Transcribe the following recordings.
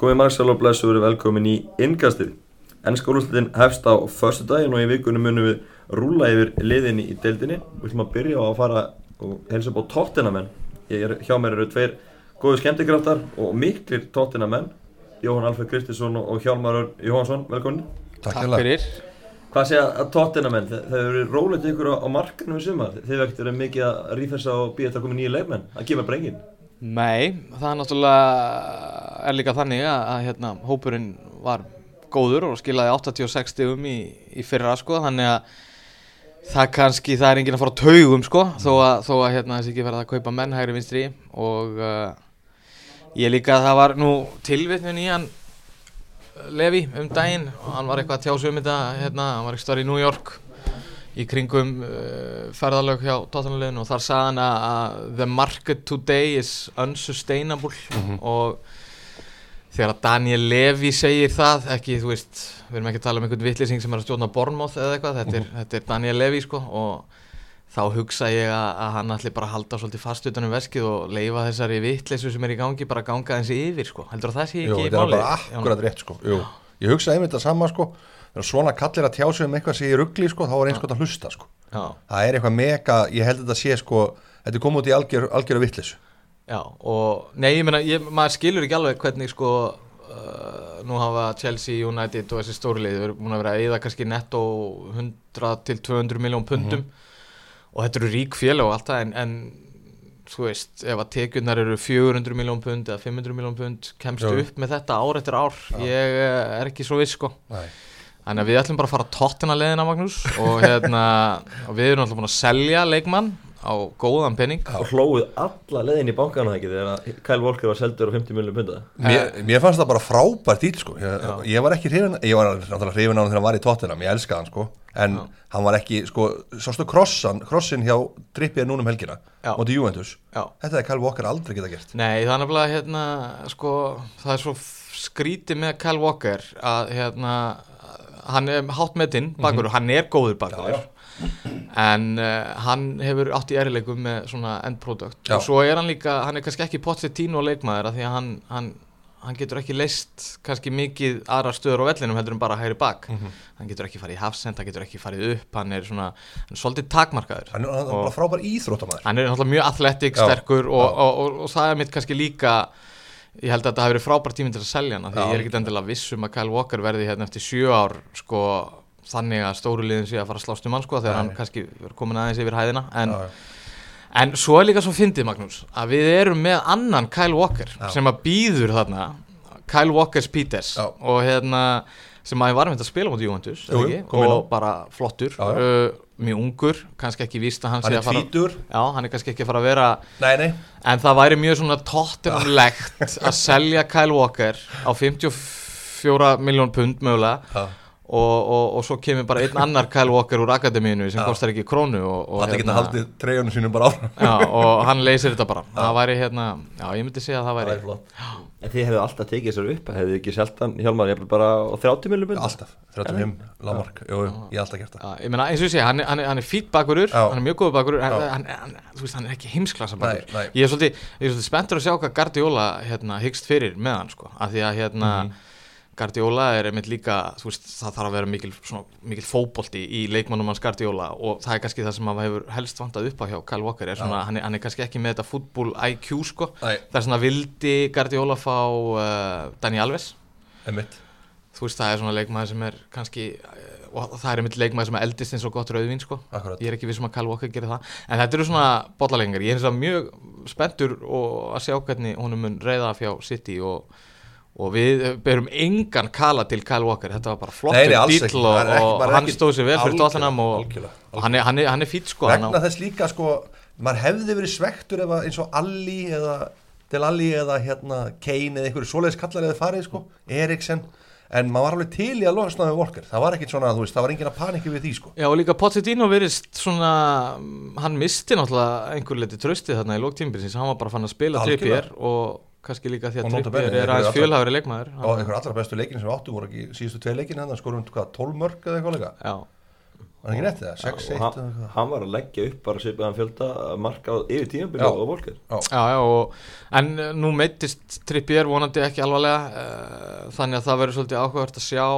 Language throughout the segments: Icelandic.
Góði Marksal og Blessu verið velkomin í innkastið. Ennska úrlúslitin hefst á förstu daginn og í vikunum munum við rúla yfir liðinni í deildinni. Við ætlum að byrja á að fara og helsa upp á tóttinamenn. Ég er, hjá mér eru tveir góðu skemmtikraftar og miklir tóttinamenn. Jóhann Alfred Kristinsson og Hjálmar Örn Jóhansson, velkomin. Takk Takk fyrir Hvað segja að tóttinamenn? Þe- Það hefur verið rólegt ykkur á, á markanum í hefur ekkert verið mikið að rífessa og býja þetta að koma nýja leifmenn. Það kemur bara enginn. Nei, það er náttúrulega er líka þannig að, að hérna, hópurinn var góður og skilaði 86 stigum í, í fyrra sko, þannig að það kannski, það er enginn að fara á taugum sko, þó að, þó að hérna, þessi ekki verða að kaupa menn hægri vinstri og uh, ég líka það var nú tilvitnun í hann Levi um daginn og hann var eitthvað að tjá sig um þetta hérna, hann var stöður í New York í kringum uh, ferðalög hjá Tottenham og þar sagði hann að, að the market today is unsustainable og þegar að Daniel Levy segir það ekki, þú veist, við erum ekki að tala um einhvern vitlising sem er að stjórna Bournemouth eða eitthvað þetta er, þetta er Daniel Levy sko og þá hugsa ég að, að hann ætli bara að halda svolítið fast utan um veskið og leifa þessari vitleysu sem er í gangi bara að ganga þessi yfir sko, heldur að það sé Jú, ekki þetta er bara akkurat rétt sko. Jú. Ég hugsaði einmitt það sama sko Þegar svona kallir að tjá sig um eitthvað sem ég ruggli sko þá er eins gott að hlusta sko. Það er eitthvað mega, ég held að þetta sé sko Þetta er komið út í algjör, algjöru vittlisu Já, og nei, ég meina, ég, maður skilur ekki alveg hvernig sko uh, nú hafa Chelsea, United og þessi stórlið verið búin að vera að eyða kannski netto 100 til 200 miljón pundum. Og þetta eru rík félag og allt það en, en þú veist, ef að tekjurnar eru 400 miljón pund eða 500 miljón pund kemst Jú. upp með þetta ár eftir ár. Ég eh, er ekki svo viss sko. Nei. Þannig að við ætlum bara að fara tóttina leiðina Magnús og, hérna, og við erum alltaf búin að selja leikmann á góðan penning Og hlóið alla leiðin í bankana það ekki þegar að Kyle Walker var seldur á 50 miljonum punda. mér, mér fannst það bara frábært dýr sko ég, Já. ég var ekki hrifin, ég var náttúrulega hrifin á hann þegar hann var í tóttinam, ég elskaði hann sko En hann var ekki, sko, sástu krossan, krossin hjá Trippier núna um helgina Já. Móti Juventus Já. Þetta er Kyle Walker aldrei geta gert Nei, það er nefnilega hérna, sko, það er svo skrítið með Kyle Walker að hérna, hann er hátt metinn bakur hann er góður bakur. En uh, hann hefur átt í erileikum með svona end product. Já. og svo er hann líka, hann er kannski ekki potið tínu og leikmaður af því að hann, hann, hann getur ekki leist kannski mikið aðra stöður á vellinum heldur en bara hægri bak. Hann getur ekki farið í hafsend, hann getur ekki farið upp hann er svona, hann er svolítið takmarkaður. Hann er, bara frábær íþróttamæður hann er náttúrulega mjög athletic, Já, sterkur og, og, og, og, það er mitt kannski líka ég held að þetta hafi verið frábært tíminn til að selja hann af því Já. ég er ekkit endilega viss um að Kyle Walker verði hérna eftir sjö ár sko, þannig að stóru liðin sé að fara að slást um hann sko, þegar Nei. hann kannski er komin aðeins yfir hæðina en, en svo er líka svo fyndið Magnús að við erum með annan Kyle Walker Já. sem að býður þarna Kyle Walker's Peters og hérna sem að ég var með að spila mútið Juventus Jú, ekki? og bara flottur Já, já. uh, mjög ungur, kannski ekki víst að hann, Hann sé er að fara tvítur Já, hann er kannski ekki að fara að vera Nei, nei En það væri mjög svona tóttunumlegt að selja Kyle Walker á 54 miljón pund mögulega. Og, og, og svo kemur bara einn annar Kyle Walker úr akademínu sem Já. kostar ekki krónu og, og, Allir geta haldið treyjunum sínum bara áfram já, og hann leysir þetta bara það væri hérna, já ég myndi segja að það Það væri er flott. En þið hefðu alltaf tekið þessar upp, hefðu ekki selt hann Hjálmar, ég bara á 30 miljonum punda? Alltaf, 35 lámark Jú, jú, ég hef alltaf gert það Já, ég meina, eins og ég segja, hann, hann, er- hann er fýtt bakurur, Já. hann er mjög góður bakurur Já. hann, hann, þú veist, hann er ekki heimsklassa bakur Nei, nei. ég er svolítið, ég er svolítið spenntur að sjá hvað Guardiola hérna, hyggst fyrir með hann sko. af því að hérna, Mhm. Guardiola er einmitt líka, þú veist, það þarf að vera mikil, svona, mikil fótbolti í leikmannum hans Guardiola og það er kannski það sem hann hefur helst vantað upp á hjá Kyle Walker er svona, hann er, hann er kannski ekki með þetta fútból IQ sko, Nei, það er svona vildi Guardiola fá uh, Dani Alves? Einmitt. Þú veist, það er svona leikmaður sem er kannski eh, og það er einmitt leikmaður sem eldist eins og gott rauðvín sko. Akkurat. ég er ekki vissum að Kyle Walker gerir það. En þetta eru svona bollalengar, ég er eins og mjög spenntur að sjá hvernig honum mun reyða fjá City og, og við berum engan kala til Kyle Walker, þetta var bara flottur dýll og, Hann ekki- og bara hann stóð sér vel fyrir Tottenham og, og hann er, hann er, hann er fýtt sko hann á- Vegna þess líka sko maður hefði verið svektur ef að eins og Alli eða Del Alli eða hérna Kane eða einhverju svoleiðis kallar eða farið sko Eriksen. En maður var alveg til í að losna með Walker. Það var ekkit svona, þú veist, það var engin að panikki við því sko. Já og líka Pochettino verist svona, hann misti náttúrulega einhver liti tröstið þarna í lóktímbilsins, hann var bara fann að spila Algjörlega. Trippier og kannski líka því að Trippier er aðeins fjölhæfari leikmaður. Og einhver allra bestu leikin sem við áttum voru ekki síðustu tvei leikin hérna skorum hvað, 12 mörg eða eitthvað leika Já, Var ekki rétt það? 6-1 og hann, hann var að leggja upp bara svipaðan fjölda marka á yfir tímabili Já. og Volker Já, já, og, en uh, nú meittist Trippier vonandi ekki alvarlega uh, þannig að það verður svolítið áhugavert að sjá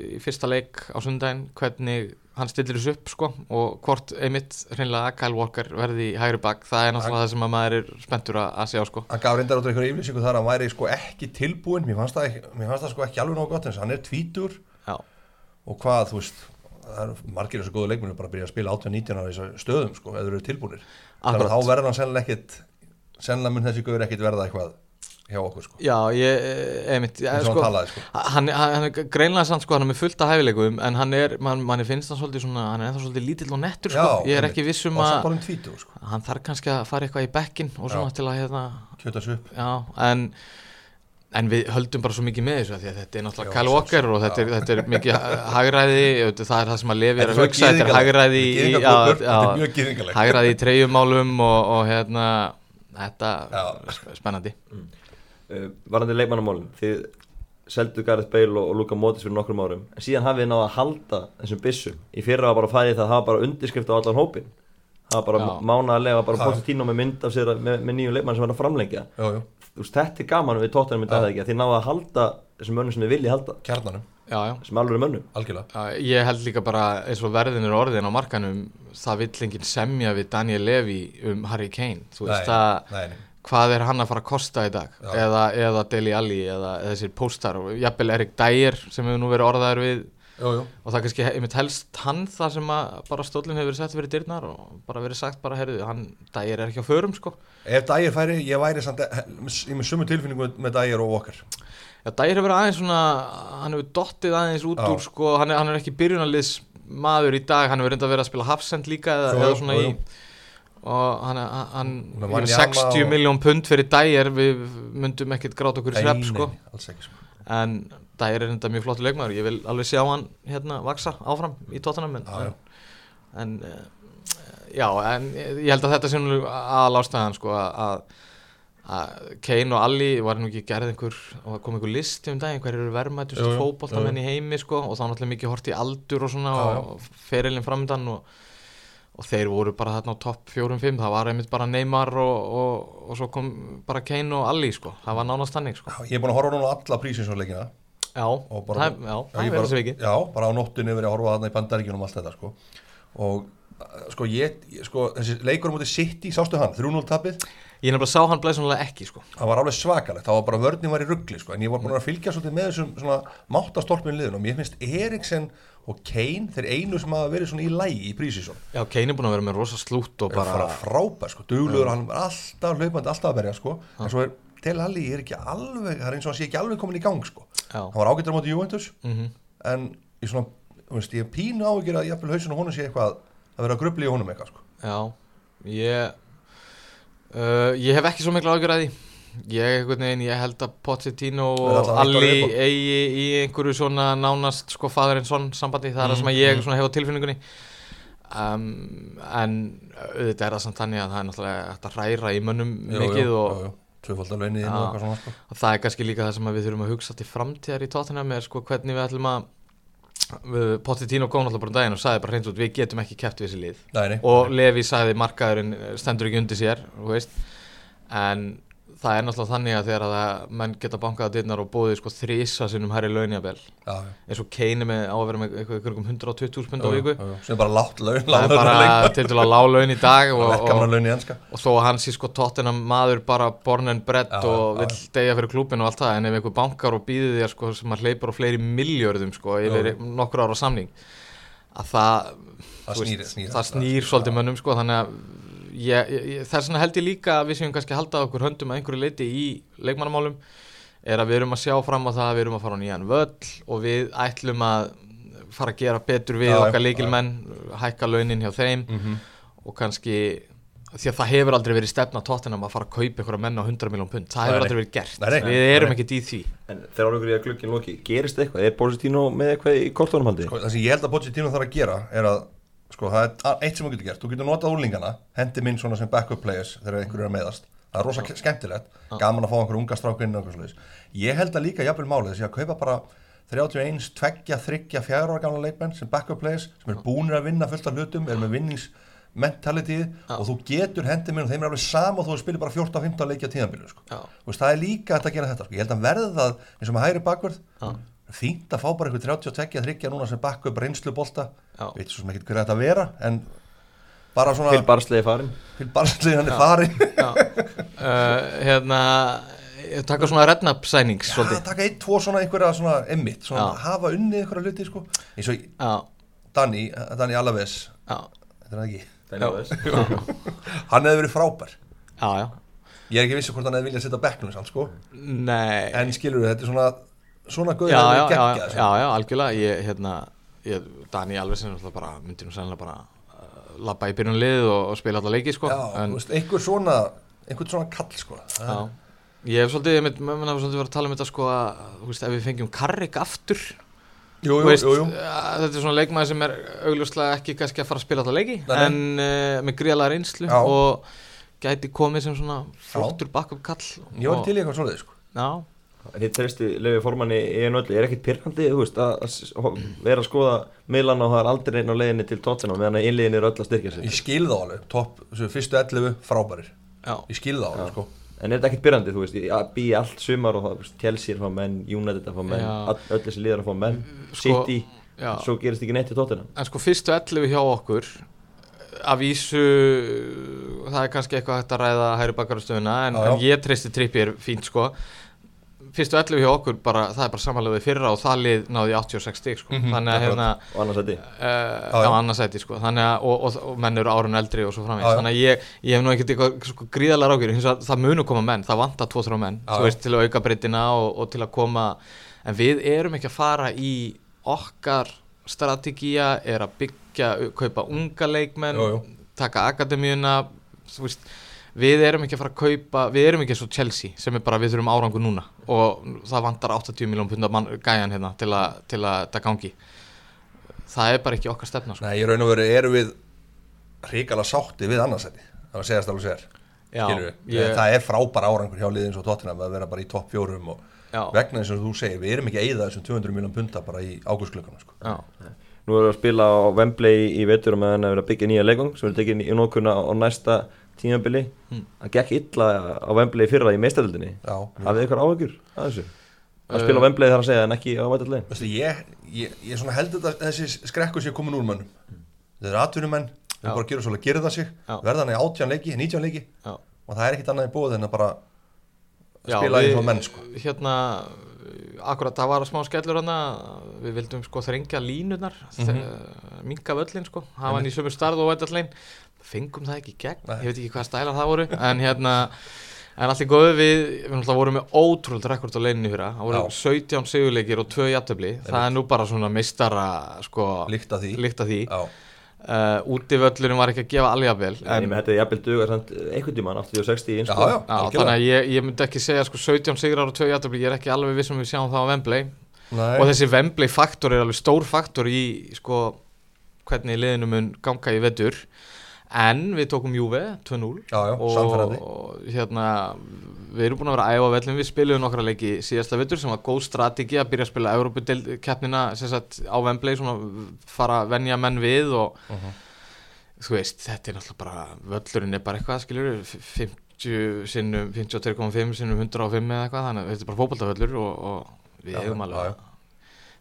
í fyrsta leik á sundaginn hvernig hann stillir þessu upp sko og hvort einmitt hreinlega Kyle Walker verði í hægri bak, það er náttúrulega það sem að maður er spenntur að, að sjá sko. Hann gaf reyndar út einhverju yfirlýsingu þar að hann væri sko ekki tilbúin Mér fannst það, mér fannst það sko ekki alveg nóg gott eins og hann er tvítur. Já, og hvað, þú veist það er margir þessu góðu leikmunir bara að byrja að spila 18-19 ára í þessu stöðum sko, eða eru tilbúinir þannig að þá verður hann sennilega ekkit sennilega mun þessi guður ekkit verða eitthvað hjá okkur sko, já ég, eh, einmitt eins og sko, hann talaði sko. hann, hann, hann er greinlega sann sko, hann er með fullt af hæfileikum en hann er, man, manni finnst hann svolítið svona hann er ennþá svolítið lítill og nettur sko, ég er ekki viss um og að sko, hann þarf kannski að fara eitthvað í bekkin og svona Já. til að hérna, kjöta sig upp. Já, en en við höldum bara svo mikið með þessu af því að þetta er náttúrulega Já, Kyle Walker og þetta er, þetta er mikið hagræði það er það sem að lefi er að hugsa þetta er hagræði í, já, er já, mjög gyðingalegt. Hagræði í treyjumálum og, og hérna þetta Já. er spennandi. Uh, Varandi leikmannamálin Þið seldu Gareth Bale og, og Luka Modric fyrir nokkrum árum en síðan hafið þið náða að halda þessum byssum. Í fyrra var bara fæðið það að hafa bara undirskrift á allan hópin það var bara Já. mánaðarlega bara Já. Pochettino með mynd af sér að- með, með nýjum leikmann sem var að framlengja. Þú veist, þetta er gaman við tóttanum í dag ekki að þið náða að halda þessum mönnum sem þið viljið halda kjarnanum, já, já. sem alveg er mönnum algjörlega Já, ég held líka bara eins og verðin er orðin á markanum það vill enginn semja við Daniel Levy um Harry Kane þú veist Nei, að nei, nei. hvað er hann að fara að kosta í dag Já. eða, eða Deli Alli eða, eða þessir póstar og jafnvel Erik Dyer sem hefur nú verið orðaður við Jú, jú. og það er kannski einmitt helst hann það sem að bara stólinn hefur verið sett fyrir dyrnar og bara verið sagt bara herðu, hann Dyer er ekki á förum sko ef Dægir færi, ég væri samt ég með sumu tilfinningu með Dægir og Walker Já, Dyer hefur verið aðeins svona hann hefur dottið aðeins út Já. úr sko, hann er, hann er ekki byrjunarliðs maður í dag, hann hefur reynda verið að spila hafsend líka eða, Jú, eða svona í og hann, hann, hann Með yfir Wanyama 60 og- miljón pund fyrir Dyer við myndum ekkert gráta okkur í nei, sko. sko en Dyer er reynda mjög flottu leikmaður. Ég vil alveg sjá hann hérna vaksa áfram í tóttanum en, Já, já. en eh, já, en ég held að þetta sé nú aðal ástæðan sko að Kane og Alli var nú ekki gerð einhver og kom einhver listi um daginn hver eru jú, fótboltamenn í heimi sko og þá náttúrulega mikið hort í aldur og svona Já, og ferilinn framöndan og, og þeir voru bara þarna á topp 4-5 það var einmitt bara Neymar og, og, og svo kom bara Kane og Alli sko. Það var nánast þannig sko. Ég er búin að horfa núna á alla prísinsvarleikina já, og bara, það, já, það er bara, þessi viki já, bara á nóttunni verið að horfa þarna í bandaríkjunum og allt þetta sko. og uh, sko, ég, sko, þessi leikur móti City, sástu hann, 3-0 tapið? Ég nefnilega sá hann blæsunulega ekki sko. Það var alveg svakalegt, það var bara vörninn var í ruggli sko, en ég var búin að fylgja svolítið með þessum svona máttastolpin liðun og mér finnst Eriksen og Kane, þeir einu sem hafa verið svona í lægi í prísísson, já, Kane er búin að vera með rosa slút og er bara bara frábær sko, duglugur, hann er alltaf hlaupandi, alltaf að berja sko, en svo er Del Alli er ekki alveg, það er eins og hann sé ekki alveg komin í gang sko, hann var ágættur á móti Juventus. Mhm. En ég svona, þú veist, ég pínu áhyggjur að jafnvel hausin og honum sé eitthvað að vera að grubli í honum eitthvað sko. Já, ég uh, ég hef ekki svo mikla ágjör að því. Ég, veginn, ég held að Pochettino og á Alli eigi í einhverju svona nánast sko faðurinn svon sambandi, það er það sem að Mm, ég svona hef á tilfinningunni. Um, en auðvitað er það samt þannig að það er náttúrulega hægt að hræra í mönnum mikið og, tvöfaldar inn Já. og eitthvað svona sko. og það er kannski líka það sem við þurfum að hugsa til framtíðar í tóttina með sko hvernig við ætlum að Pochettino kom náttúrulega bara um daginn og sagði bara hreint út við getum ekki keppt við þessi lið nei, nei, og Levi sagði markaðurinn stendur ekki undir sér en það er náttúrulega þannig að þegar að menn geta bankað á dyrnar og búið sko þrísa sinnum hærri launjabel eins og er með á að vera með eitthvað ykkur um 120 pund á viku. sem er bara látt laun það er bara til dæla lág laun í dag og, og, í og þó að hann sé sko tóttina maður bara born and bred Já, og já, vill deyja fyrir klúbin og allt það en ef einhver bankar og býði þér sko sem að hleypur á fleiri miljörðum sko yfir nokkur ára samning að það Það snýr- snýr það snýr svolítið mönnum sko þannig að ég, ég, þess vegna held ég líka að við séum kannski að halda okkur höndum að einhverju leiti í leikmannamálum er að við erum að sjá fram á það að við erum að fara á nýjan völl og við ætlum að fara að gera betur við Já, okkar leikilmenn hækka launin hjá þeim Mhm. og kannski því að það hefur aldrei verið stefna tóttinam að fara að kaupa ykkur menn á 100 miljón pund, það hefur nei. aldrei verið gert Nei, nei. við erum nei. ekkert í því En þegar ára ykkur í að glukkin loki, gerist eitthvað? Er Pochettino með eitthvað í kortónum haldi? sko, það sem ég held að Pochettino þarf að gera er að sko, það er eitt sem þú getur gert. Þú getur notað úlingana, hendi minn svona sem backup players þegar einhverju er meðast það er rosa skemmtilegt, gaman að fá einhverju unga strákinn og eitthvað svoleiðis. ég held að líka jafnvel málið þessi að kaupa bara 31, 2, 3, 4 ára gamla leikmenn sem backup players sem eru búinir að vinna fullt af hlutum, eru með vinningsmentalitíð og þú getur hendið mér og þeim er alveg sama og þú spilir bara 14-15 leiki á tíðanbílu sko. Það er líka að gera þetta sko. ég held að verða það eins og með hægri bakvörð Fínt að fá bara eitthvað 32 þryggja núna sem backup reynslu bolta Já. veit svo sem ekki hver þetta vera en bara svona Barsley er farin Phil Barsley hann er farin uh, hérna ég taka svona rednap sænings Já, svolítið. taka eitt, tvo svona einhverja svona emmitt, svona Já. hafa unnið einhverja hluti sko, eins og Já, Danny, Danny Alaves já, þetta er það ekki, Daniel Já. West. hann hefði verið frábær. Já, já. Ég er ekki vissi hvort hann hefði viljað setja bekknum sann sko, Nei. En skilur við, þetta er svona svona guður hefði já, verið já, geggjað já, sko. já, algjörlega. Ég, hérna, ég, Dani alveg sem bara, myndi nú sannlega bara uh, labba í byrjunlið og, og spila alla leiki sko. já, en, veist, einhver svona einhvern svona kall sko. Það- já, ég hef svolítið, ég mynd, mömmin hafa svolítið verið að tala um þetta sko að, þú veist, ef við fengjum Karrik aftur jú, jú, veist, jú, að þetta er svona leikmaður sem er augljóslega ekki kannski að fara að spila alla leiki Nei, en uh, með gríðalega reynslu og gæti komið sem svona flottur backup kall ég var til í eitthvað svoleiði sko. Já, Þið treysti Levi formanni í einu öllu, er ekkert pyrrandi, þú veist, að, að vera að skoða miðlan og það er aldrei einn á leiðinni til tóttina meðan að innliðin eru öll að styrkja sig. ég skil það alveg, topp, þessu fyrstu 11 frábærir, já, ég skil það alveg sko. En er þetta ekkert pyrrandi, þú veist, að býja allt sumar og það, Chelsea er að fá menn, United að fá menn, all, öll þessi liðar að fá menn, Sko, City, já. svo gerist ekki neitt í tóttina. En sko fyrstu 11 hjá okkur af vísu það er kannski eitthvað hægt að ræða hægri bakarastöðuna en, en ég treysti trippir fínt sko fyrstu 11 hjá okkur bara, það er bara samanlega við fyrra og það lið náði í 86 stig sko. Mhm, þannig að hérna Og annars þetta, uh, já. annarsæti sko. þannig að og, og, og menn eru árun eldri og svo já. þannig að ég, ég hef nú ekkert eitthvað sko, gríðalega að það munu koma menn, það vantar 2-3 menn veist, til að auka breytina og, og til að koma en við erum ekki að fara í okkar strategía er að byggja, kaupa unga leikmenn Jú, jú. taka akademíuna þú veist, við erum ekki að fara að kaupa við erum ekki eins og Chelsea sem er bara við þurfum árangur núna og það vantar 80 miljón pundar mann, gæjan hérna til, a, til að þetta gangi það er bara ekki okkar stefna sko. Nei, í raun og veru erum við hrikala sátti við annarsæti það var segjast alveg sér Já, við, ég- það er frábær árangur hjá liðin svo tóttina að vera bara í topp fjórum og Já. vegna þess að þú segir, við erum ekki að eyða þessum 200 miljón punta bara í ágústklökunum sko. Já, Nú erum við að spila á Wembley í vetur og meðan að vera að byggja nýja leikong sem er tekið í nókuna á næsta tímabili. Mm. Það gekk illa á Wembley í fyrra í meistadöldinni. Já, Hafið ykkur áhugur að þessu? Að spila á Wembley þar að segja en ekki á Vætaldegi? Veistu, ég, ég, ég held að þessi skrekku sé komin úr mönnum þetta eru atvinnumenn, við bara gerum svolítið að gera það sig Já. verða hann í 18 leiki, 19 leiki já og það er ekkit annað í búið en að bara spila eins og menn sko. Hérna, akkurat það var smá skellur hana Við vildum sko þrengja línunar mm Mhm. Minka völlin sko Hafa hann í sömu starð og vætallin Fengum það ekki gegn Nei. Ég veit ekki hvað stælar það voru En hérna En allt í góðu við, við vorum með ótrúlega rekord á leininni fyrra, það voru Já. 17 sigurleikir og 2 jafntöfli, það er nú bara svona meistara, sko, líkt að því líkt að því. Uh, útivöllurinn var ekki að gefa alveg að vel, En ég með þetta er jafnvel duga samt einhvern tímann, 80-60 í já, einsko. já, Já, algjörlega. þannig að ég, ég myndi ekki segja sko 17 sigrar og 2 jafntöfli, ég er ekki alveg vissum við sjáum það á Wembley Nei. og þessi Wembley faktor er alveg stór faktor í sko hvernig liðinu mun ganga í vetur en við tókum Juve 2-0 Já, já, samfærandi. og hérna við erum búin að vera æfa vellum við spilum nokkra leiki síðasta vetur sem var góð strategi að byrja að spila Európa-keppnina á Wembley svona fara að venja menn við og Mhm. þú veist, þetta er náttúrulega bara völlurinn er bara eitthvað, skiljur 50 sinnum, 52,5 sinnum 105 eða eitthvað, þannig að þetta er bara fótboltavöllur og, og við hefum alveg.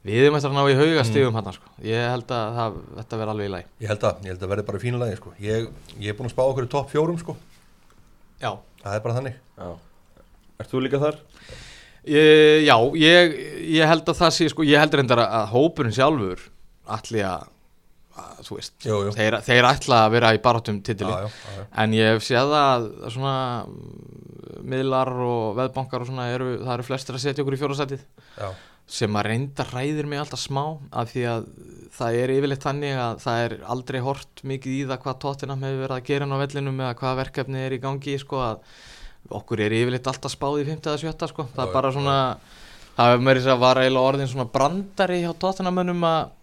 Við hefum eftir að ná í hauga stigum Mm. hann sko. ég held að það, þetta verði alveg í lagi Ég held að, ég held að verði bara í fínu lagi sko. ég, ég er búin að spá okkur í topp fjórum sko. já, það er bara þannig Já. Ert þú líka þar? ég, já ég, ég held að það sé, sko, ég held reyndar að, hópurinn sjálfur allir að, að þú veist, Jú, jú. Þeir, þeir ætla að vera í barátum titili já, já. En ég hef séð að svona miðlar og veðbankar og svona eru, það eru flestir að setja okkur í fjórasætið Já. Sem að reynda hræðir mig alltaf smá af því að það er yfirleitt þannig að það er aldrei hort mikið í það hvað tóttina hefur verið að gera á vellinum eða hvað verkefni er í gangi sko að okkur er yfirleitt alltaf spáð í 5. eða 7. sko það er bara svona það hefur þess að var eiginlega orðin svona brandari hjá tóttinamönnum að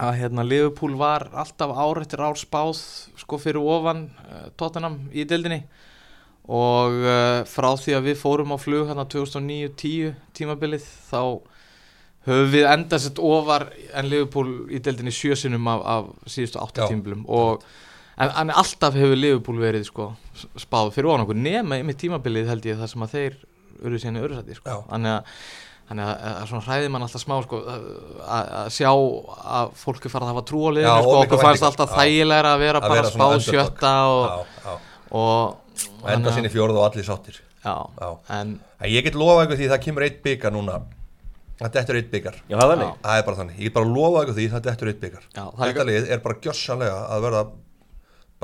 að hérna Liverpool var alltaf ár eftir ár spáð sko fyrir ofan uh, Tottenham í deildinni og uh, frá því að við fórum á flug hérna 2009-10 tímabilið þá höfum við enda sett ofar en Liverpool í deildinni sjösinum af, af síðustu átta Já. tímblum og en, en alltaf hefur Liverpool verið sko, spáð fyrir ofan okkur nema í mitt tímabilið held ég það sem að þeir eru síðan í öru sæti sko. Þannig að Þannig að, að svona hræði mann alltaf smá sko, að, að sjá að fólki fara að hafa trú á Já, liðinu sko, og okkur fannst alltaf þægilega að vera Að bara vera að svona spá underdog. sjötta og, já, já. og, og enda sinni fjórð og allir sáttir já, Já. en En ég get lofa ykkur því það kemur eitt byggar núna Þetta er eitt byggar Já, það er þannig Það er bara þannig, ég get bara lofa ykkur því þetta er eitt byggar það Þetta lið er bara gjössanlega að verða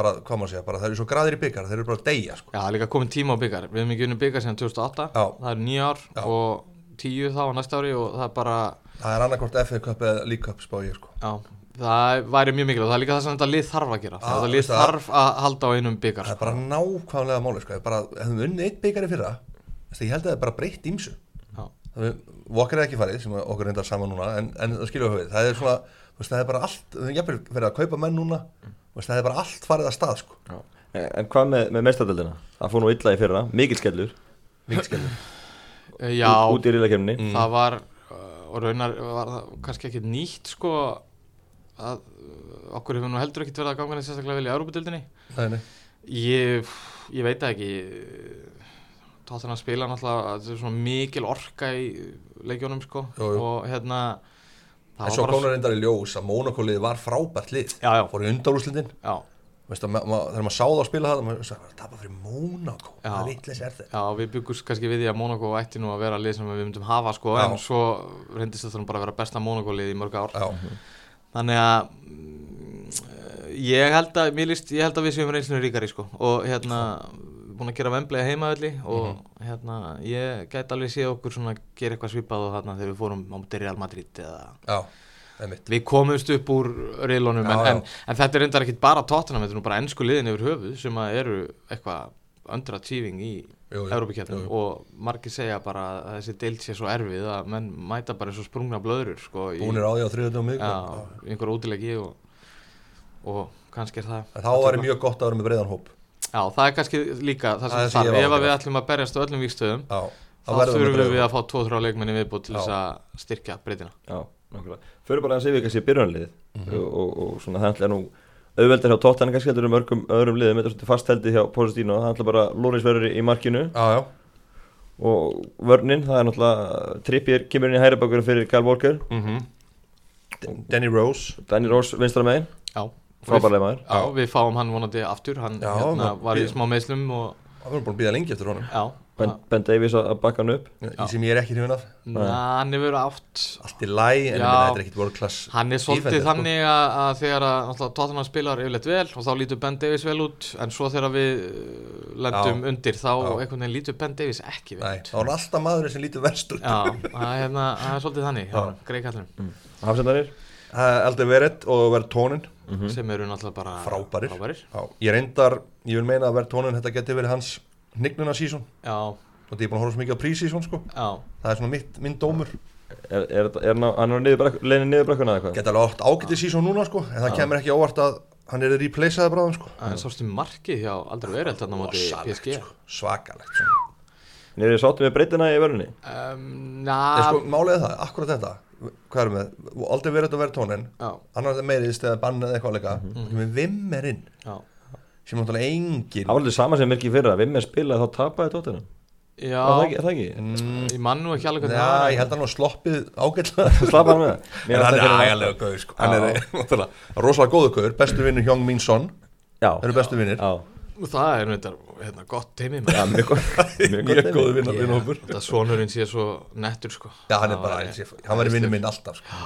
bara, hvað maður segja, bara það eru svo graðir í byggar þeir eru bara að deyja sko. Já, það er líka komin tíma á byggar Við hefum ekki unni byggar síðan 2008 Já. Það er nýja ár Já. og tíu þá á næsta ári og það er bara Það er annarkort FA Cup eða League Cup spá ég sko. Já, það væri mjög mikilvægt Það er líka það sem þetta lið þarf að gera Já, Þetta lið það. þarf að halda á einum byggar Það er bara nákvæmlega máli sko. Hefðum við unnið eitt byggar í fyrra að ég held að það er bara breytt ímsu Walker er ekki farið sem okkur reyndar saman núna en, en það skilur við, það er svona þú veist, það er bara allt, við hefum jafnvel verið að kaupa menn núna þú veist, það er bara allt farið að stað sko. Já. En en hvað með, með mestardöldina? Það fór nú illa í fyrra, mikill skellur Mikið skilur Eh, Já út, út í riðlakefninni Mm. það var uh, og raunar var það kannski ekki nýtt sko að uh, okkur hefur nú heldur ekkert verið að ganga neitt sérstaklega vel í nei. ég, ég veit ekki tóttan að spila náttúrulega þetta er svona mikil orka í leikjónum sko. Jú, jú. og hérna það En svo komur reyndar í ljós að Mónaco-lið var frábært lið. Já, já. fór í undarúslindin að, þegar maður sáð á að spila það maður sagði, það var fyrir Mónaco? Já. það vitleis er þetta? Já, við byggust kannski við því að Monaco ætti nú að vera lið sem við myndum hafa sko Já. en svo reyndist þetta bara að vera besta Monaco lið í mörg ár. Já, þannig að mm, ég held að líst, ég held að við séum reynslunum ríkari sko. Og hérna búin að gera vemblega heimavelli og Mhm. hérna ég gæti alveg séð okkur svona gera eitthvað svipað og hérna þegar við fórum á Real Madrid eða já, við komumst upp úr reilunum en, en, en þetta er reyndar ekkit bara tóttunum, þetta er nú bara ennsku liðin yfir höfuð sem að eru eitthvað underachieving í jú. og margir segja bara að þessi deild sé svo erfið að menn mæta bara eins og sprungna blöður sko, Búnir á því á já, í einhver útilegi og, og kannski er það En þá var mjög gott að vera með breiðan hóp Já, það er kannski líka það Það sem ég þarf, ef við ætlum að berjast á öllum víkstöðum Já, þá verðum þurfum við hóp. að fá 2-3 leikmenni viðbútt til þess að styrkja breytina. Já, nákvæmlega. Fyrir bara að sé við kannski byrjunarlið Mhm. og, og, og svona það ætla nú auðveldar hjá Tottenham kannski heldur um mörgum öðrum liðum. Þetta er svolítið fastheldið hjá Positino það ætla bara Loris verður í markinu. Já, já, og vörnin það er náttúrulega Trippier kemur inn í hæri bakurinn fyrir Kyle Walker. Mhm. Danny Rose. Danny Rose Já, frábærlega maður. Já, við fáum hann vonandi aftur. Hann Já, hérna, var í smá meðslum og Það verður búin að býða lengi eftir honum. Já, Ben, ben Davies að bakka hann upp. Í sem ég er ekki hrifin af. Na, hann hefur átt Allt í læ, en Já. þetta er ekkit world class hann er svolítið defender, sko. þannig að, að þegar að Tottenham spilar yfirleitt vel og þá lítur Ben Davies vel út en svo þegar við uh, lendum Já. undir þá Já. einhvern veginn lítur Ben Davies ekki vel Nei, út. þá er alltaf maðurinn sem lítur verst út. Já, það er, hérna, það er svolítið þannig Já. greið kallum Hafsendanir Það er aldrei verið og verið tónin sem eru náttúrulega bara Frábærir. frábærir. Já, ég reyndar, ég vil meina að verið tónin þetta geti verið hans hnignuna sísón Já, og þetta er búin að horfa svo mikið á prísísón sko. Já, það er svona mitt, minn dómur. Er, er, er, er hann á- hann er leiðin niður brekkuna eða hvað? geta alveg átt ágætið sísón núna sko en það kemur ekki óvart að hann er replaceaði bráðum sko. En sástu markið hjá aldrei verið þarna á móti PSG sko. svakalegt sko. Niður í sáttum við breytina í vörninni um, Na, sko málið er það, akkurat þetta hvað erum við, aldrei verið að vera tónin já, annar þetta meiriðist eða bannið eða eitthvað leika mm. -hmm. við vimmerinn. Já, sem náttúrulega engin Það var alveg sama sem Mirki fyrra. Vim er spilað þá tapaði Tottenham. Já. Það ekki, er það ekki? mm, ég mann nú ekki alveg Já, það var. ég held að hann var sloppið það En hann er ægalega gauð sko. Hann er náttúrulega rosalega góðu gauður Bestu vinnur Hjóng Mín Son. Já, Þeir eru bestu vinnir já, það er þetta hérna, gott teimi já, mjög góð vinnar vinnhópur þetta sonurinn sé svo nettur sko. Já, hann er Það bara var- æðislega- Hann var í vinnu minn alltaf sko.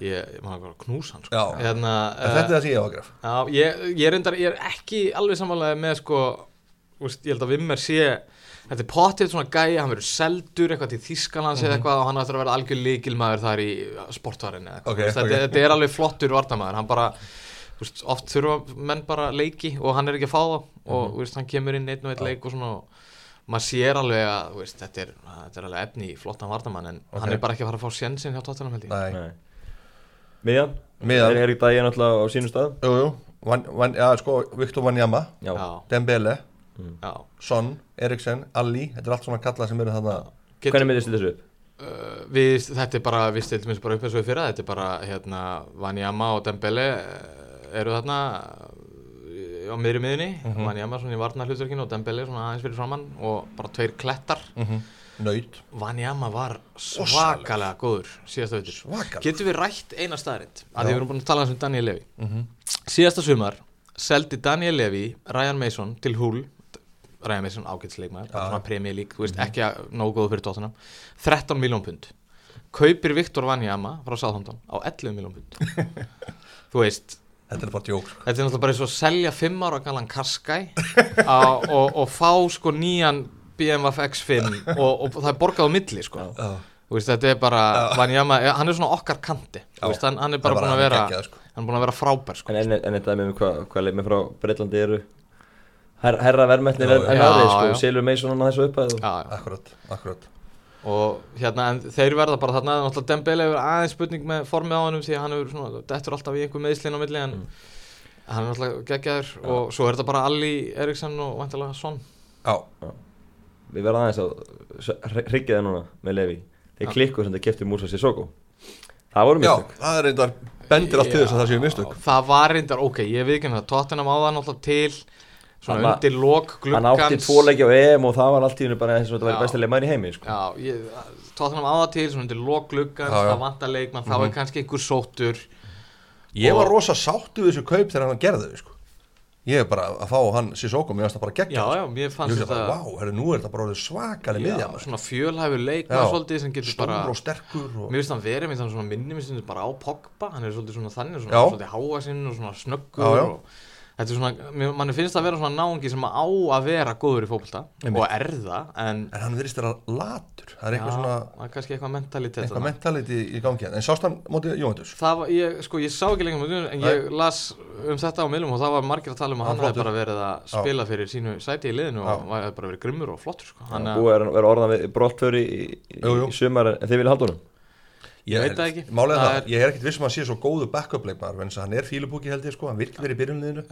ég, ég man að knúsa hann sko. Já. hérna, En þetta er það sem ég ágraf Já, ég, ég, reyndar, ég er ekki alveg samanlega með sko, úst, ég held að Vimmer sé þetta er pottið svona gæi, hann verður seldur eitthvað til Þískalands Mhm. eða eitthvað og hann ætlar að vera algjör líkilmaður þar í sportvarin eða eitthvað, Ok, Þú veist, ok. þetta, þetta er alveg flottur vartamæður, hann bara úst, oft þurfa menn bara leiki og hann er ekki að fá þá og Mhm. úst, hann kemur inn einn og einn leik og svona og maður sér alveg að þú veist, þetta, er, þetta er alveg efni í flottan vartamann en Ok. hann er bara ekki að fara að fá sjensin hjá Tottenham held ég Nei, Nei. Miðjan Miðjan. Er Erik Dægin alltaf á sínum stað jú, jú van, van, Já, sko, Viktor Vanjama Dembele, já. Son, Eriksen, Ali Þetta er allt svona kalla sem eru þarna Get- Hvernig miðist þessu upp? uh, við, þetta er bara, við stiltum eins og bara upp eins og við fyrra, þetta er bara hérna, Vanjama og Dembele eru þarna uh, á miðri miðinni, Mhm. Vanjama svona í varnar hlutverkinu og Dembele svona aðeins fyrir framann og bara tveir klettar. Naut. Vanjama var svakalega góður síðasta veitur Svakalega. Getum við rætt eina staðarind að því við erum búin að tala um Daniel Levy. Mhm. Síðasta sumar seldi Daniel Levy Ryan Mason til Hull. Ryan Mason ágætsleikmaður, Já. svona League, þú veist, ekki að- nógu góðu fyrir tóttunum 13 miljón pund. Kaupir Viktor Vanjama frá Southampton á 11 miljón pund. Þú veist, Þetta er bara djók sko. þetta er náttúrulega bara eins og að selja 5 ára galan Kaskæ á- og, og fá sko nýjan BMF X5 og, og það er borgað á milli sko. Já. Þú veist, þetta er bara, Vanjama, hann er svona okkar kanti. Þú veist, hann, hann er bara var búin að vera geggjað, sko. hann er búin að vera frábær sko. En en, en þetta með hvað hva leikmi frá Breitlandi eru. Her, herra verðmætnir en, Já, sko. Silur Mason hann að þessu upphæð og- Já, já. Akkurat, akkurat og hérna, en þeir verða bara þarna. Náttúrulega Dembele hefur aðeins spurning með formið á hann því að hann hefur svona, dettur alltaf í einhver meðslinn á milli en hann er náttúrulega geggjaður. Og svo er þetta bara Alli Eriksson og vantilega Son. Já, Við verðum aðeins að hryggja það núna með Levi. Þeir Já. klikku sem þeir keftu Músa Sissoko. Það voru já mistök. það er reyndar bendir allt til þess að það séu mistök. Það var reyndar, ok, ég veit ekki það. Tottenham á það náttúrulega til svona Hann undir lok gluggans Hann átti tvo leiki á EM og það var allt í hennu bara eins og þetta Já. væri bestileg maður í heimi sko. Já, ég, Tottenham á það til svona undir lok gluggans, Já, já. það vantar leikmann þá er kannski einhver sóttur Ég Og- var rosa sáttu við þessu kaup þegar hann gerði þau sko. Ég er bara að fá hann Sissoko, mér finnst það bara Já, geggjað já, sko. mér Ég fannst þetta vá, herri, nú er þetta bara svakalig miðja já, svona fjölhæfur Já. leikmann svolítið sem getur Stór bara og sterkur og... Mér finnst hann verið mér finnst bara hann er svona svona Já. og svona Já, já. og þetta er svona, manni finnst það að vera svona náungi sem á að vera góður í fótbolta Einmitt. og er það, en En hann virðist vera latur Það er já, eitthvað svona, það er kannski eitthvað mentalitet eitthvað þarna. mentality í gangi hérna. En sást hann mótið Jóhantus Það var, ég, sko, ég sá ekki lengur með en ég las um þetta á miðlum og það var margir að tala um að Hann hann hefði bara verið að Já. spila fyrir sínu sæti í liðinu Já. og var bara verið grimmur og flottur, sko. Hann, Búið er að vera orðan við brottföri í, í, í sumar en þið vilja halda honum Ég veit það ekki. Er Það er- ég er ekkert viss um að hann sé svo góðu backup leikmaður en hann er fílubúki held ég sko, hann virkir verið í byrjunliðinu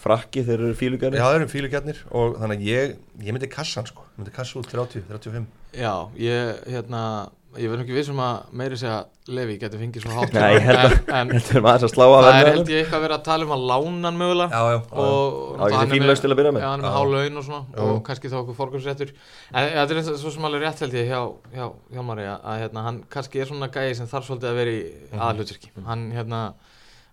Frakki þeir eru fílugarnir Já, það eru fílugjarnir og þannig að ég, ég myndi kassa hann sko, ég myndi kassa út 30, 35 já, ég, hérna, ég verð ekki vissum að meiri segja Levi geti fengið svo hátt Nei, ég held að en, er að slá að það er held ég eitthvað verið að tala um að lána hann mögulega Já, já, og Já, hann er með- lausn til að byrja með. já, hann er með há laun og svona Já. og kannski þá okkur fórgjómsréttur en þetta er eins og svo sem alveg rétt held ég hjá, hjá, hjá Mari að, að hérna, hann kannski er svona gæði sem þarf svolítið að vera í Mhm. aðalutverki hann, hérna,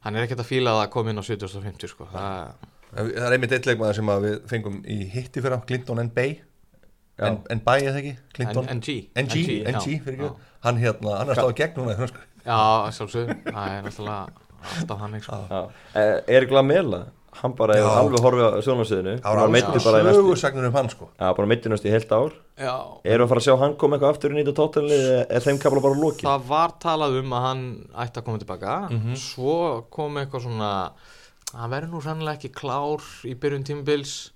hann er ekkert að fíla að koma inn á 7050 sko. það, En Það er einmitt eitt leikmaður sem að við fengum í hitti fyrir Clinton N. Bay Já. N. N. Bay eða ekki? Clinton NG NG, NG, ekki Hann hérna, hann er stáð gegn núna í frönsku Já, sjálfsög, það er náttúrulega alltaf hann sko. Erik Lamela Hann bara hefur alveg horfið á var Hann meittur alls bara í næstu sögursagnur um hann sko Já, bara meittur næstu í heilt ár Já, Erum við að fara að sjá hann koma eitthvað aftur í þetta tóttanlið Er þeim kapla bara lókin? það var talað um að hann ætti að koma tilbaka Mhm. svo kom eitthvað svona hann verður nú sannlega ekki klár í byrjun tímubils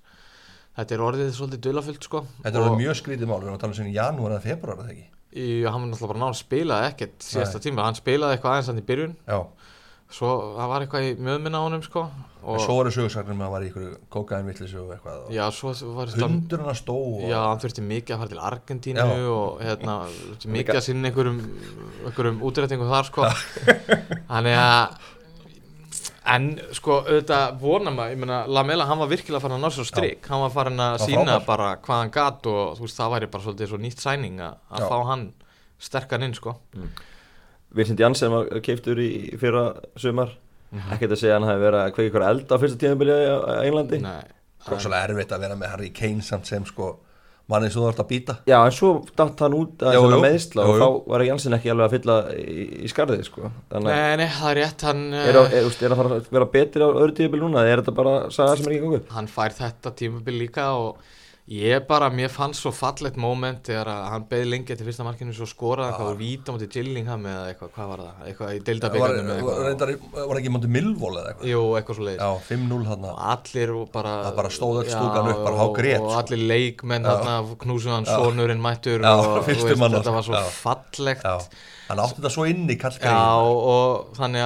þetta er orðið svolítið dulafullt sko. Þetta er orðið mjög skrítið mál, við erum að tala um sinni í janúar eða februar eða ekki? Í, hann var náttúrulega bara náttúrulega spilaði ekkert síðasta tíma, hann spilaði eitthvað aðeins hann í byrjun. Já, svo það var eitthvað í mjöðminna á sko en og svo eru sögursagnir með að hann var í ykkur kókainvillisu og eitthvað og já, svo var þetta Hundur hann að stó og Já, hann þurfti mikið að fara til Argentínu Já. og hérna, mikið að sinna einhverjum, einhverjum útrættingum þar sko. Þannig að en sko auðvitað vona maður, ég meina Lamela hann var virkilega farin að ná sér á strik, hann var farin að sína frábær. bara hvað hann gat og þú veist það væri bara svolítið svo nýtt sæning að að Já. fá hann sterkan inn sko. Vincent Janssen var keiftur í fyrra sumar Mhm. Ekkert að segja hann hafi verið að kveika ykkur eld á fyrsta tíðanbili á Englandi Nei, Rósalega erfitt að vera með Harry Kane samt sem sko mannið sem þú ert að býta Já, en svo datt hann út að Jú, jú. meðsla Jú, og þá var Janssen ekki alveg að fylla í, í skarðið sko. Þannig að nei, nei, það er rétt hann, er, á- eh, er, úst, er að fara að vera betri á öðru tíðanbili núna eða er þetta bara saga sem er ekki gangu? hann fær þetta tímabil líka og ég bara, mér fannst svo fallegt moment þegar að hann beði lengi til fyrsta markinu svo skoraði eitthvað og víta mútið Gillingham eða eitthvað, hvað var það, eitthvað í var, deildabikarnum eða var, eitthvað. reyndar, var ekki mútið Milvól eða eitthvað? Jú, eitthvað svo leiðis Já, 5-0 hann og allir og bara Það bara stóð öll stúkan upp, bara og- hágrét, og sko. allir leikmenn hann sonurinn mættur Já, og fyrstur veist, þetta var svo já. fallegt. Já, hann átti þetta svo inni Já, kallgrein og þannig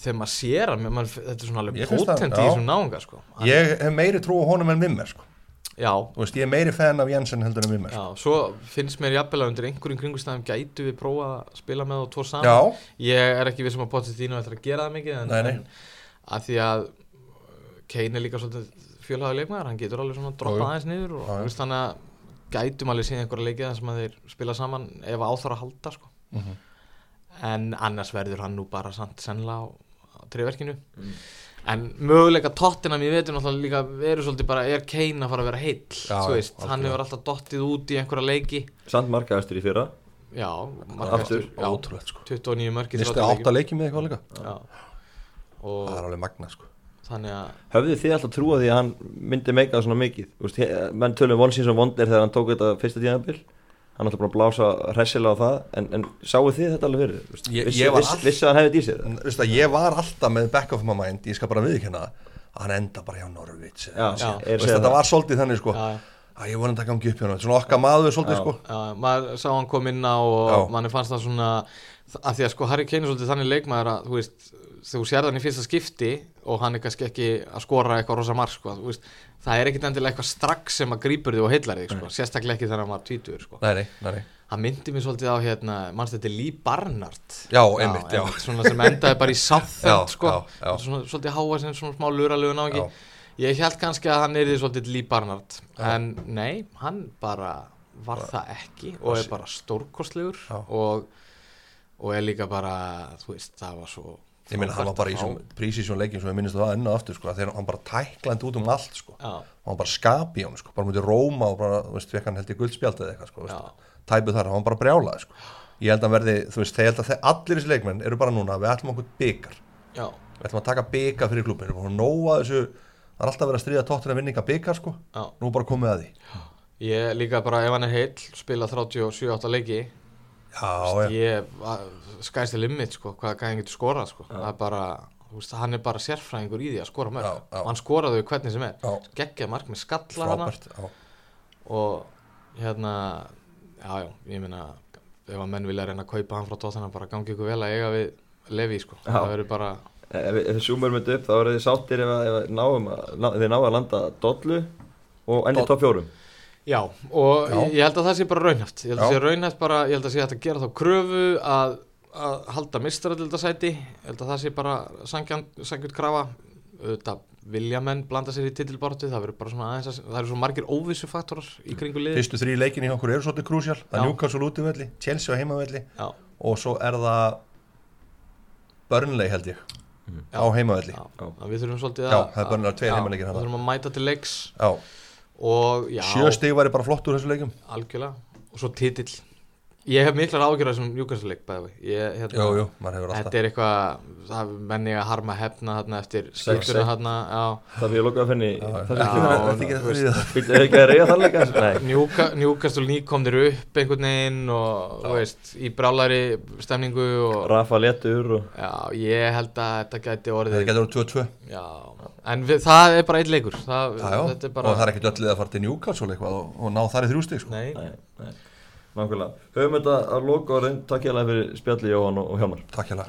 þegar maður sér hann, þetta er svona alveg potent í þessum náunga sko. Ég hef meiri trú á honum en Vimmer sko. veist, ég er meiri fan af Jensen heldur en Vimmer já, svo finnst mér jafnvel að undir einhverjum kringustæðum gætu við prófa að spila með og tvo saman Já, ég er ekki vissum að Pochettino ætlar að gera það mikið en, Nei, nei. en að því að uh, Kane er líka svolítið fjölhæðu leikmaður hann getur alveg svona jú. droppa aðeins niður og Já, veist þannig að gætum alveg síðan einhverja leikið sem að þeir spila saman ef áþar að halda sko. Mhm. en annars verður hann nú bara á triverkinu Mm. en möguleika tóttinam ég veitum náttúrulega líka verður svolítið bara er Kane að fara að vera heill Já, þú veist, hann hefur alltaf dottið út í einhverja leiki. Samt markaðastur í fyrra. Já, já, ótrúlegt sko. 29 mörki Nistu átta leiki með eitthvað líka? Já. Það er alveg magna sko. þannig að Höfðu þið alltaf trúa því að hann myndi meika það svona mikið? Þú veist, he- menn tölum one season wonder þegar hann tók þetta fyrsta tíðanbill hann ætla bara að blása hressilega á það. En, en sáu þið þetta alveg fyrir? Þú veist, Ég- vissu, ég var viss, all- vissu að hann hefði þetta? Í sér En, þú veist að ég var alltaf með back of my mind. Ég skal bara viðkynna það að Hann enda bara hjá er segja Þetta það. var svolítið þannig sko já, að Ég vonandi að gangi upp hjá hann Svona okkar maður svolítið Já. sko. já, maður sá hann kom inn á og manni fannst það svona að því að sko Harry Kane er svolítið þannig leikmaður að þú veist, þú sér hann í fyrsta skipti og hann er kannski ekki að skora eitthvað rosa marg sko, það er ekkit endilega eitthvað strax sem að grípur þig og heillar þig sko, sérstaklega ekki þegar hann var tvítur sko. Hann myndi mér svolítið á hérna, mannst þetta er Lee Barnard? Já, einmitt, já. svona sem endaði bara í Já, sko, svolítið háa sem svona smá luralögu náðingi Já. ég held kannski að hann er því svolítið Lee Barnard en nei, hann bara var það ekki og er bara stórkostlegur og, og er líka bara þú veist, það var svo Ég meina hann var bara í prísísjón leikin sem ég minnist það enn og aftur sko þegar hann bara tæklandi út um allt sko. Já, hann bara skapi hann sko bara mútið Róma og bara, þú veist, fekk hann held í guldspjald eða eitthvað sko, veist, tæpuð þar, hann bara brjálað sko. Ég held að verði, þú veist, þegar held að allir þessi leikmenn eru bara núna, við ætlum okkur byggar við ætlum að taka byggar fyrir klubin að nóa þessu, það er alltaf verið að stríða tóttina vinninga byggar sko, já. Nú bara komið að því. Ég líka bara ef hann er heill spila 37-8 leiki já, já, ég skæst til limit sko, hvað hann getur skorað sko. það er bara, þú veist, hann er bara sérfræðingur í því að skora mörg Já, já. og hann skoraði við hvernig sem er Já. geggjað mark með skalla já, og hérna já, já, ég meina ef að menn vilja reyna að kaupa hann frá tóttina bara gangi ykkur vel að eiga við Levi sko. Já. það verður bara ef við zoomum þetta upp þá eru þið sáttir ef, að- ef að náum að, ná, þið náum að landa dollu og enni Doll- top fjórum Já, og Já. Ég, held að það sé bara raunhæft. Ég held að Já. sé raunhæft bara, ég held að sé hægt að gera þá kröfu að, að halda mistaraldildasæti Ég held að það sé bara sangjant krafa. Auðvitað vilja menn blanda sér í titilbortu það verður bara svona aðeins að, það eru svo margir óvissu faktorar í kringu liði fyrstu þrý leikin í okkur eru svolítið krúsjál. Það er Newcastle útivelli, Chelsea á heimavelli Já, og svo er það Burnley held ég á heimavelli. Já, já. Við þurfum svolítið að það þurfum að mæta til leiks sjö stig væri bara flott úr þessu leikum algjörlega. Og svo titill Ég hef miklar ágjörð þessum Newcastle-leik bæði ég, hérna, Jú, jú, maður hefur alltaf. Þetta er eitthvað, það menni að harma hefna þarna eftir þarna, já. það fyrir að loka að finni það Þetta ekki það það að reyja Njúka, Njúkastul ný kom þér upp einhvern veginn og, veist, í brálari stemningu og, Rafa letur og já, ég held að þetta gæti orðið, Þetta getur verið 2-2 já, en við, það er bara einn leikur, það, Já, já, þetta er bara, og það er ekkert öllið að fara til Newcastle eitthvað og, og ná þar í þrjú stig sko. nei, Nei, nei Nákvæmlega. Höfum þetta að loka og reynd Takk ég alveg fyrir spjalli Jóhann og Hjálmar. Takk hjá